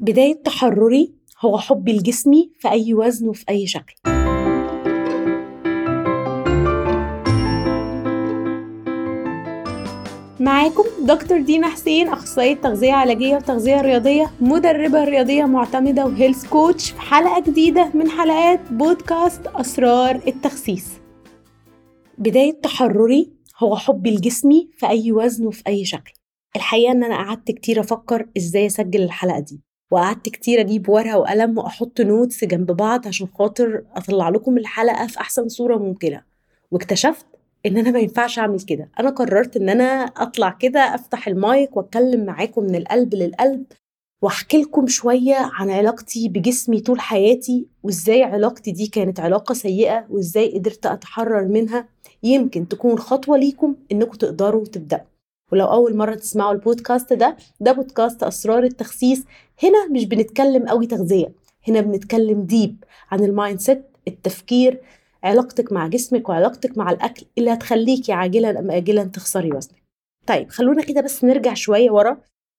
بداية تحرري هو حبي لجسمي في أي وزن وفي أي شكل. معاكم دكتور دينا حسين أخصائية تغذية علاجية وتغذية رياضية مدربة رياضية معتمدة وهيلث كوتش في حلقة جديدة من حلقات بودكاست أسرار التخسيس. بداية تحرري هو حبي لجسمي في أي وزن وفي أي شكل. الحقيقة إن أنا قعدت كتير أفكر إزاي أسجل الحلقة دي. وقعدت كتير أجيب ورقة وقلم وأحط notes جنب بعض عشان خاطر أطلع لكم الحلقة في أحسن صورة ممكنة. واكتشفت إن أنا ما ينفعش أعمل كده. أنا قررت إن أنا أطلع كده أفتح المايك وأتكلم معاكم من القلب للقلب وأحكي لكم شوية عن علاقتي بجسمي طول حياتي وإزاي علاقتي دي كانت علاقة سيئة وإزاي قدرت أتحرر منها. يمكن تكون خطوة ليكم إنكم تقدروا تبدأوا. ولو أول مرة تسمعوا البودكاست ده ده بودكاست أسرار التخسيس. هنا مش بنتكلم قوي تغذية هنا بنتكلم deep عن ال mindset التفكير علاقتك مع جسمك وعلاقتك مع الأكل اللي هتخليكي عاجلا أم آجلا تخسري وزنك. طيب خلونا كده بس نرجع شوية ورا.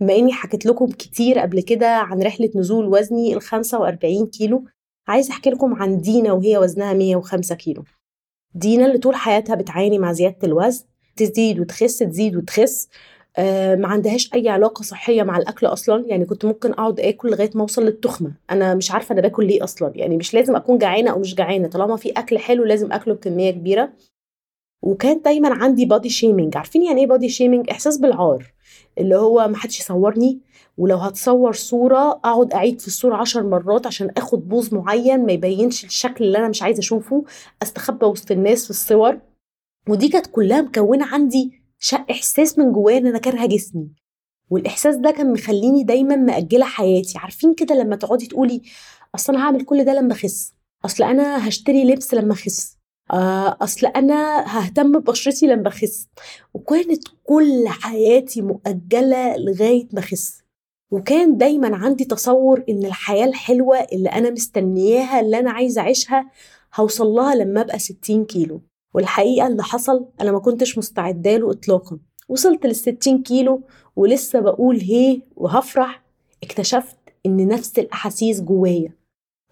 بما إني حكيت لكم كتير قبل كده عن رحلة نزول وزني ال 45 كيلو عايز أحكي لكم عن دينا وهي وزنها 105 كيلو. دينا اللي طول حياتها بتعاني مع زيادة الوزن تزيد وتخس تزيد وتخس. آه ما عندهاش أي علاقة صحية مع الأكل أصلا. يعني كنت ممكن أقعد آكل لغاية ما أوصل للتخمة. أنا مش عارفة أنا باكل ليه أصلا. يعني مش لازم أكون جعانة أو مش جعانة. طالما في أكل حلو لازم آكله بكمية كبيرة. وكان دايما عندي body shaming عارفين يعني إيه body shaming إحساس بالعار. اللي هو ما حدش يصورني. ولو هتصور صورة أقعد أعيد في الصورة عشر مرات عشان آخد بوز معين ما يبينش الشكل اللي أنا مش عايزة أشوفه. أستخبى وسط الناس في الصور. ودي كانت كلها مكونة عندي شق إحساس من جوايا إن أنا كارهة جسمي. والإحساس ده كان مخليني دايما مأجلة حياتي. عارفين كده لما تقعدي تقولي أصل أنا هعمل كل ده لما أخس. أصل أنا هشتري لبس لما أخس. آه، أصل أنا ههتم ببشرتي لما أخس. وكانت كل حياتي مؤجلة لغاية ما أخس. وكان دايما عندي تصور إن الحياة الحلوة اللي أنا مستنياها اللي أنا عايزة أعيشها هوصل لها لما أبقى 60 كيلو. والحقيقة اللي حصل أنا ما كنتش مستعدة له إطلاقا. وصلت للستين كيلو ولسه بقول هي وهفرح اكتشفت إن نفس الأحاسيس جوايا.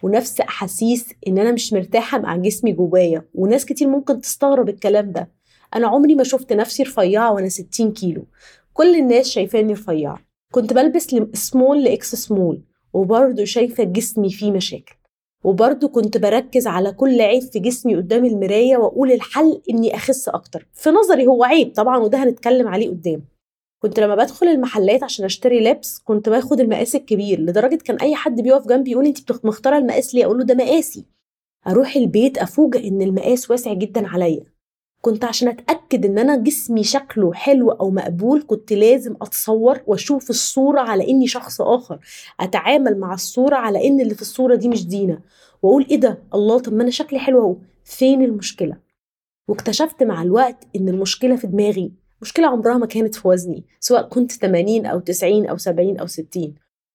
ونفس أحاسيس إن أنا مش مرتاحة مع جسمي جوايا. وناس كتير ممكن تستغرب الكلام ده. أنا عمري ما شفت نفسي رفيعة وأنا ستين كيلو. كل الناس شايفاني رفيعة. كنت بلبس small ل X small وبرضه شايفة جسمي فيه مشاكل. وبرضه كنت بركز على كل عيب في جسمي قدام المراية وأقول الحل إني أخس أكتر. في نظري هو عيب طبعا وده هنتكلم عليه قدام. كنت لما بدخل المحلات عشان أشتري لبس كنت باخد المقاس الكبير لدرجة كان أي حد بيقف جنبي يقول انت مختارة المقاس ليه؟ أقول له ده مقاسي. أروح البيت افوجئ إن المقاس واسع جدا عليا. كنت عشان أتأكد إن أنا جسمي شكله حلو أو مقبول كنت لازم أتصور وأشوف الصورة على إني شخص آخر. أتعامل مع الصورة على إن اللي في الصورة دي مش دينا. وأقول إيه ده؟ الله طب ما أنا شكلي حلو أهو. فين المشكلة؟ واكتشفت مع الوقت إن المشكلة في دماغي. مشكلة عمرها ما كانت في وزني سواء كنت 80 أو 90 أو 70 أو 60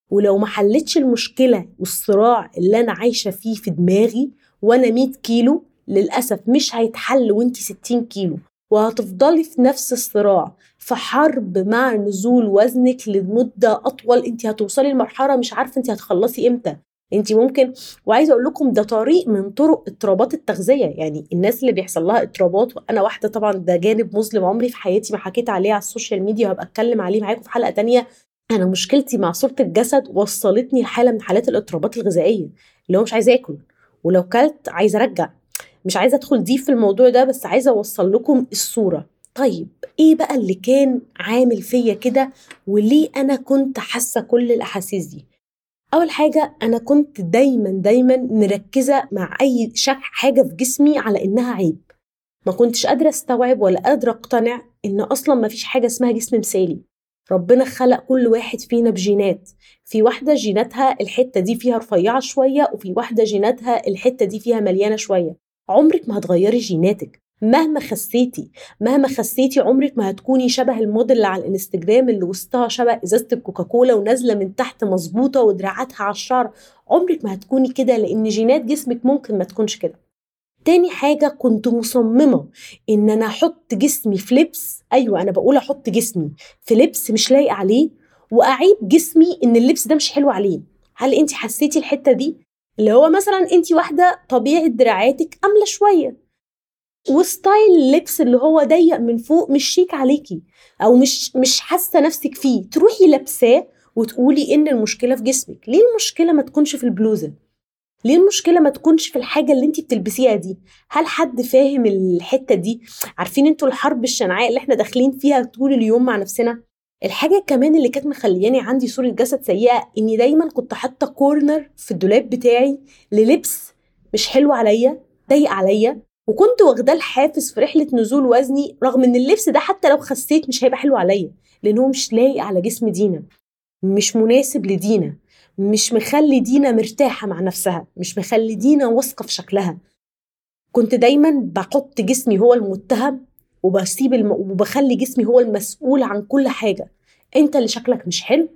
ولو ما حلتش المشكلة والصراع اللي أنا عايشة فيه في دماغي وأنا 100 كيلو للأسف مش هيتحل وانت 60 كيلو وهتفضلي في نفس الصراع. في حرب مع نزول وزنك لمدة أطول انت هتوصلي لمرحلة مش عارفة انت هتخلصي إمتى. انت ممكن وعايزة أقول لكم ده طريق من طرق اضطرابات التغذية. يعني الناس اللي بيحصل لها اضطرابات وأنا واحدة طبعا ده جانب مظلم عمري في حياتي ما حكيت عليه على السوشيال ميديا وهبقى أتكلم عليه معاكم في حلقة تانية. أنا مشكلتي مع صورة الجسد وصلتني لحالة من حالات الاضطرابات الغذائية اللي هو مش عايزة آكل ولو كلت عايزة أرجع. مش عايزة أدخل دي في الموضوع ده بس عايزة أوصل لكم الصورة. طيب إيه بقى اللي كان عامل فيا كده وليه أنا كنت حاسة كل الأحاسيس دي؟ أول حاجة أنا كنت دايما دايما مركزة مع أي شك حاجة في جسمي على إنها عيب. ما كنتش قادرة أستوعب ولا قادرة أقتنع إن أصلا ما فيش حاجة اسمها جسم مثالي. ربنا خلق كل واحد فينا بجينات. في واحدة جيناتها الحتة دي فيها رفيعة شوية وفي واحدة جيناتها الحتة دي فيها مليانة شوية. عمرك ما هتغيري جيناتك. مهما خسيتي مهما خسيتي عمرك ما هتكوني شبه الموديل اللي على الإنستجرام اللي وسطها شبه إزازة الكوكاكولا ونازلة من تحت مظبوطة ودراعاتها على الشعر. عمرك ما هتكوني كده لأن جينات جسمك ممكن ما تكونش كده. تاني حاجة كنت مصممة إن أنا أحط جسمي في لبس. أيوة أنا بقول أحط جسمي في لبس مش لايق عليه وأعيب جسمي إن اللبس ده مش حلو عليه. هل انت حسيتي الحتة دي؟ اللي هو مثلا انت واحدة طبيعة دراعاتك آملة شوية. وستايل اللبس اللي هو ضيق من فوق مش شيك عليكي أو مش مش حاسة نفسك فيه. تروحي لابساه وتقولي إن المشكلة في جسمك. ليه المشكلة ما تكونش في البلوزة؟ ليه المشكلة ما تكونش في الحاجة اللي انت بتلبسيها دي؟ هل حد فاهم الحتة دي؟ عارفين أنتوا الحرب الشنعاء اللي إحنا داخلين فيها طول اليوم مع نفسنا؟ الحاجة كمان اللي كانت مخلياني عندي صورة جسد سيئة إني دايما كنت حاطة كورنر في الدولاب بتاعي للبس مش حلو عليا ضيق عليا وكنت واخداه الحافز في رحلة نزول وزني رغم إن اللبس ده حتى لو خسيت مش هيبقى حلو عليا لأن هو مش لايق على جسم دينا مش مناسب لدينا مش مخلي دينا مرتاحة مع نفسها مش مخلي دينا واثقة في شكلها. كنت دايما بحط جسمي هو المتهم وبسيب الم... وبخلي جسمي هو المسؤول عن كل حاجة. انت اللي شكلك مش حلو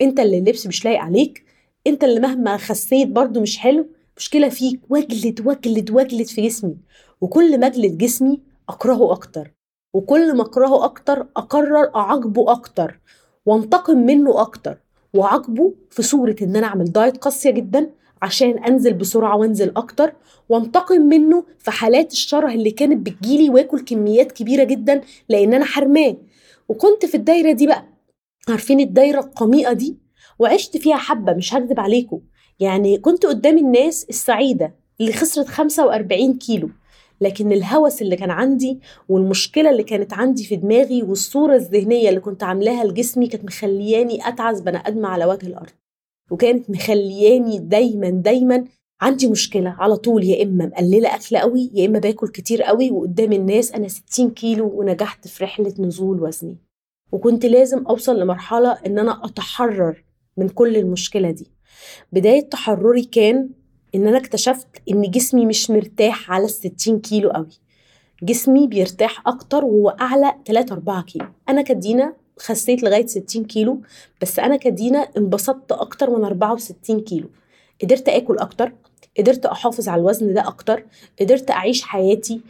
انت اللي اللبس مش لايق عليك انت اللي مهما خسيت برضو مش حلو. مشكلة فيك واجلد واجلد واجلد في جسمي. وكل ما اجلد جسمي اكرهه أكتر. وكل ما اكرهه أكتر اقرر اعاقبه أكتر وانتقم منه أكتر. وعاقبه في صورة ان أنا اعمل دايت قاسية جدا عشان انزل بسرعة وانزل أكتر وانتقم منه في حالات الشره اللي كانت بتجيلي واكل كميات كبيرة جدا لأن أنا حرماه وكنت في الدايرة دي بقى. عارفين الدايرة القميئة دي؟ وعشت فيها حبة مش هكذب عليكم. يعني كنت قدام الناس السعيدة اللي خسرت 45 كيلو. لكن الهوس اللي كان عندي والمشكلة اللي كانت عندي في دماغي والصورة الذهنية اللي كنت عاملاها لجسمي كانت مخلياني أتعس بني آدم على وجه الأرض. وكانت مخلياني دايما دايما عندي مشكلة على طول يا إما مقللة أكل قوي يا إما باكل كتير قوي وقدام الناس أنا 60 كيلو ونجحت في رحلة نزول وزني. وكنت لازم أوصل لمرحلة إن أنا أتحرر من كل المشكلة دي. بداية تحرري كان إن أنا اكتشفت إن جسمي مش مرتاح على الستين كيلو قوي. جسمي بيرتاح أكتر وهو أعلى 3 4 كيلو. أنا كدينا خسيت لغاية 60 كيلو بس أنا كدينا انبسطت أكتر من 64 كيلو. قدرت آكل أكتر قدرت أحافظ على الوزن ده أكتر قدرت أعيش حياتي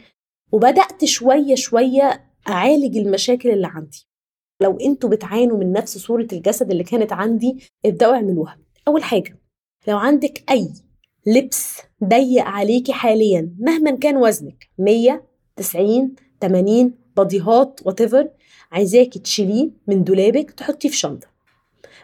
وبدأت شوية شوية أعالج المشاكل اللي عندي. لو أنتوا بتعانوا من نفس صورة الجسد اللي كانت عندي ابدأوا اعملوها. أول حاجة لو عندك أي لبس ضيق عليكي حاليا مهما كان وزنك 100 90 80 بديهات وات عايزاكي تشيليه من دولابك تحطيه في شنطة.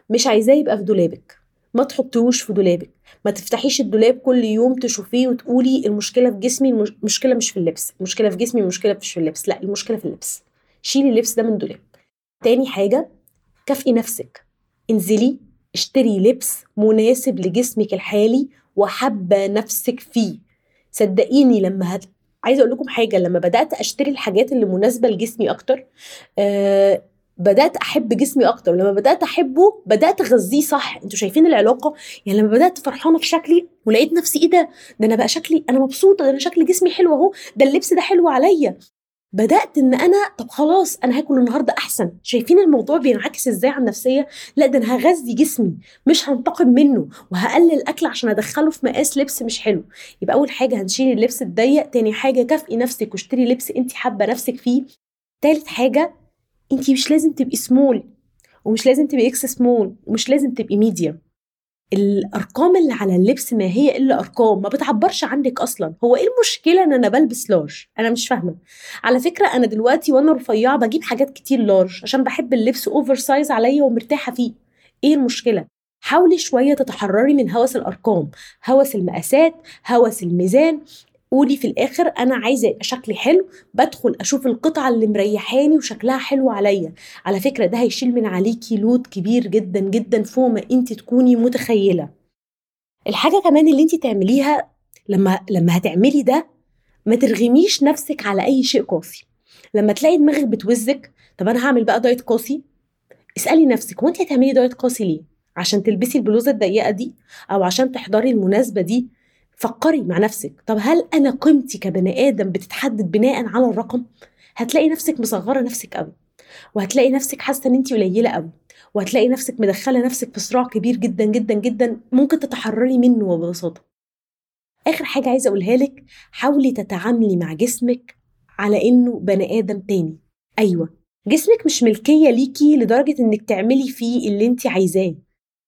مش عايزاه يبقى في دولابك. ما تحطيهوش في دولابك. ما تفتحيش الدولاب كل يوم تشوفيه وتقولي المشكلة في جسمي المشكلة مش في اللبس المشكلة في جسمي المشكلة مش في اللبس. لا المشكلة في اللبس. شيلي اللبس ده من دولاب تاني حاجة كافئي نفسك. انزلي اشتري لبس مناسب لجسمك الحالي وحابه نفسك فيه. صدقيني لما هت... عايزة أقول لكم حاجة لما بدأت أشتري الحاجات اللي مناسبة لجسمي أكتر آه بدأت أحب جسمي أكتر. لما بدأت أحبه بدأت أغذيه صح. أنتوا شايفين العلاقة؟ يعني لما بدأت فرحانة في شكلي ولقيت نفسي إيه ده؟ ده أنا بقى شكلي أنا مبسوطة ده أنا شكل جسمي حلو أهو ده اللبس ده حلو عليا. بدأت إن أنا طب خلاص أنا هاكل النهارده أحسن. شايفين الموضوع بينعكس إزاي على النفسية؟ لأ ده أنا هغذي جسمي مش هنتقم منه وهقلل اكل عشان أدخله في مقاس لبس مش حلو. يبقى أول حاجة هنشيل اللبس الضيق تاني حاجة كافئي نفسك واشتري لبس انت حابة نفسك فيه. تالت حاجة انت مش لازم تبقي سمول ومش لازم تبقي إكس سمول ومش لازم تبقي medium الأرقام اللي على اللبس ما هي إلا أرقام ما بتعبرش عنك أصلا. هو إيه المشكلة إن أنا بلبس large أنا مش فاهمة. على فكرة أنا دلوقتي وأنا رفيعة بجيب حاجات كتير large عشان بحب اللبس oversize عليا ومرتاحة فيه. إيه المشكلة؟ حاولي شوية تتحرري من هوس الأرقام. هوس المقاسات هوس الميزان قولي في الآخر أنا عايزة يبقى شكلي حلو بدخل أشوف القطعة اللي مريحاني وشكلها حلو عليا. على فكرة ده هيشيل من عليكي load كبير جدا جدا فوق ما انت تكوني متخيلة. الحاجة كمان اللي انت تعمليها لما لما هتعملي ده ما ترغميش نفسك على أي شيء قاسي. لما تلاقي دماغك بتوزك طب أنا هعمل بقى دايت قاسي؟ اسألي نفسك وانت هتعملي دايت قاسي ليه؟ عشان تلبسي البلوزة الضيقة دي أو عشان تحضري المناسبة دي؟ فكري مع نفسك. طب هل أنا قيمتي كبني آدم بتتحدد بناء على الرقم؟ هتلاقي نفسك مصغرة نفسك قوي وهتلاقي نفسك حاسة إن انت قليلة قوي وهتلاقي نفسك مدخلة نفسك في صراع كبير جدا جدا جدا ممكن تتحرري منه ببساطه آخر حاجة عايزة أقولها لك حاولي تتعاملي مع جسمك على إنه بني آدم تاني. أيوه جسمك مش ملكية ليكي لدرجة إنك تعملي فيه اللي انت عايزاه.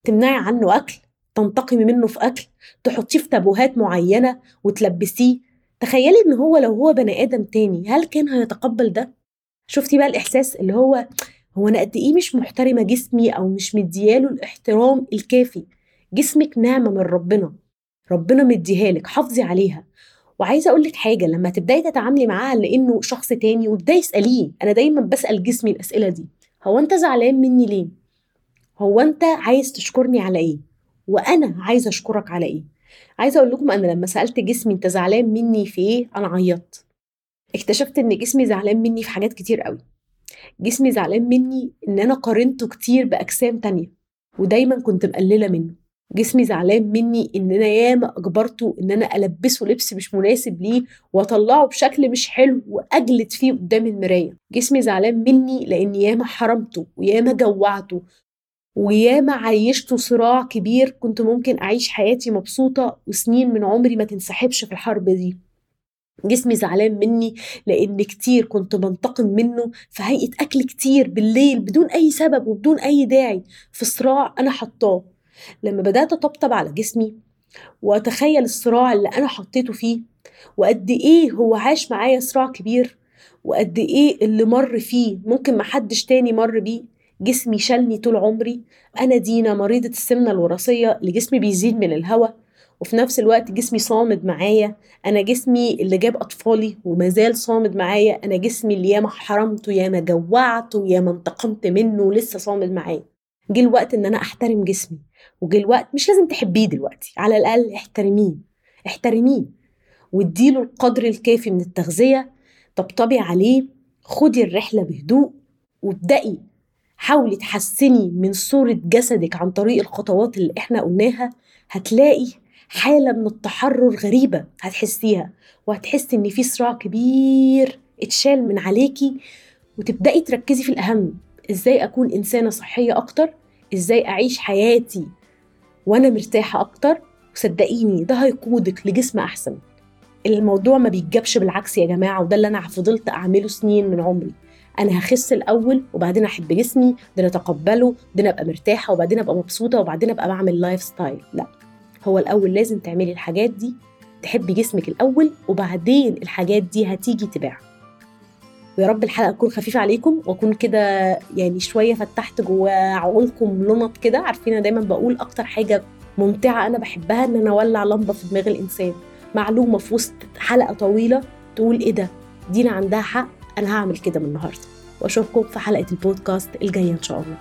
تمنعي عنه أكل تنتقمي منه في أكل تحطيه في تابوهات معينة وتلبسيه. تخيلي إن هو لو هو بني آدم تاني هل كان هيتقبل ده؟ شفتي بقى الإحساس اللي هو هو أنا قد إيه مش محترمة جسمي أو مش مدياله الاحترام الكافي؟ جسمك نعمه من ربنا ربنا مديها لك حافظي عليها. وعايزة أقول لك حاجة لما تبدأي تتعاملي معاه لإنه شخص تاني وابداي اساليه أنا دايما بسأل جسمي الأسئلة دي هو أنت زعلان مني ليه؟ هو أنت عايز تشكرني على إيه؟ وأنا عايزة أشكرك على إيه. عايزة أقول لكم أنا لما سألت جسمي أنت زعلان مني في إيه أنا عيطت. اكتشفت إن جسمي زعلان مني في حاجات كتير قوي. جسمي زعلان مني إن أنا قارنته كتير بأجسام تانية ودايما كنت مقللة منه. جسمي زعلان مني إن أنا ياما أجبرته إن أنا ألبسه لبس مش مناسب ليه وأطلعه بشكل مش حلو وأجلد فيه قدام المراية. جسمي زعلان مني لإن ياما حرمته وياما جوعته وياما عيشته صراع كبير كنت ممكن أعيش حياتي مبسوطة وسنين من عمري ما تنسحبش في الحرب دي. جسمي زعلان مني لأن كتير كنت بنتقم منه في هيئة أكل كتير بالليل بدون أي سبب وبدون أي داعي في صراع أنا حطاه. لما بدأت أطبطب على جسمي وأتخيل الصراع اللي أنا حطيته فيه وقد إيه هو عاش معايا صراع كبير وقد إيه اللي مر فيه ممكن محدش تاني مر بيه جسمي شالني طول عمري. أنا دينا مريضة السمنة الوراثية اللي جسمي بيزيد من الهواء وفي نفس الوقت جسمي صامد معايا. أنا جسمي اللي جاب أطفالي ومازال صامد معايا. أنا جسمي اللي ياما حرمته ياما جوعته ياما انتقمت منه ولسه صامد معايا. جه الوقت إن أنا أحترم جسمي وجه الوقت مش لازم تحبيه دلوقتي على الأقل احترميه احترميه. واديله القدر الكافي من التغذية. طبطبي عليه خدي الرحلة بهدوء وابدأي. حاولي تحسني من صورة جسدك عن طريق الخطوات اللي إحنا قلناها هتلاقي حالة من التحرر غريبة هتحسيها وهتحسي إن في صراع كبير اتشال من عليكي وتبدأي تركزي في الأهم إزاي أكون إنسانة صحية أكتر؟ إزاي أعيش حياتي وأنا مرتاحة أكتر؟ وصدقيني ده هيقودك لجسم أحسن. الموضوع ما بيتجابش بالعكس يا جماعة وده اللي أنا فضلت أعمله سنين من عمري. أنا هخس الأول وبعدين أحب جسمي بعدين أتقبله بعدين أبقى مرتاحة وبعدين أبقى مبسوطة وبعدين أبقى بعمل lifestyle لا هو الأول لازم تعملي الحاجات دي تحبي جسمك الأول وبعدين الحاجات دي هتيجي تباع ويا رب الحلقة تكون خفيفة عليكم وأكون كده يعني شوية فتحت جوا عقولكم لنط كده. عارفين أنا دايما بقول أكتر حاجة ممتعة أنا بحبها إن أنا أولع لمبة في دماغ الإنسان. معلومة في وسط حلقة طويلة تقول إيه ده؟ دينا عندها حق أنا هعمل كده من النهارده وأشوفكم في حلقة البودكاست الجاية إن شاء الله.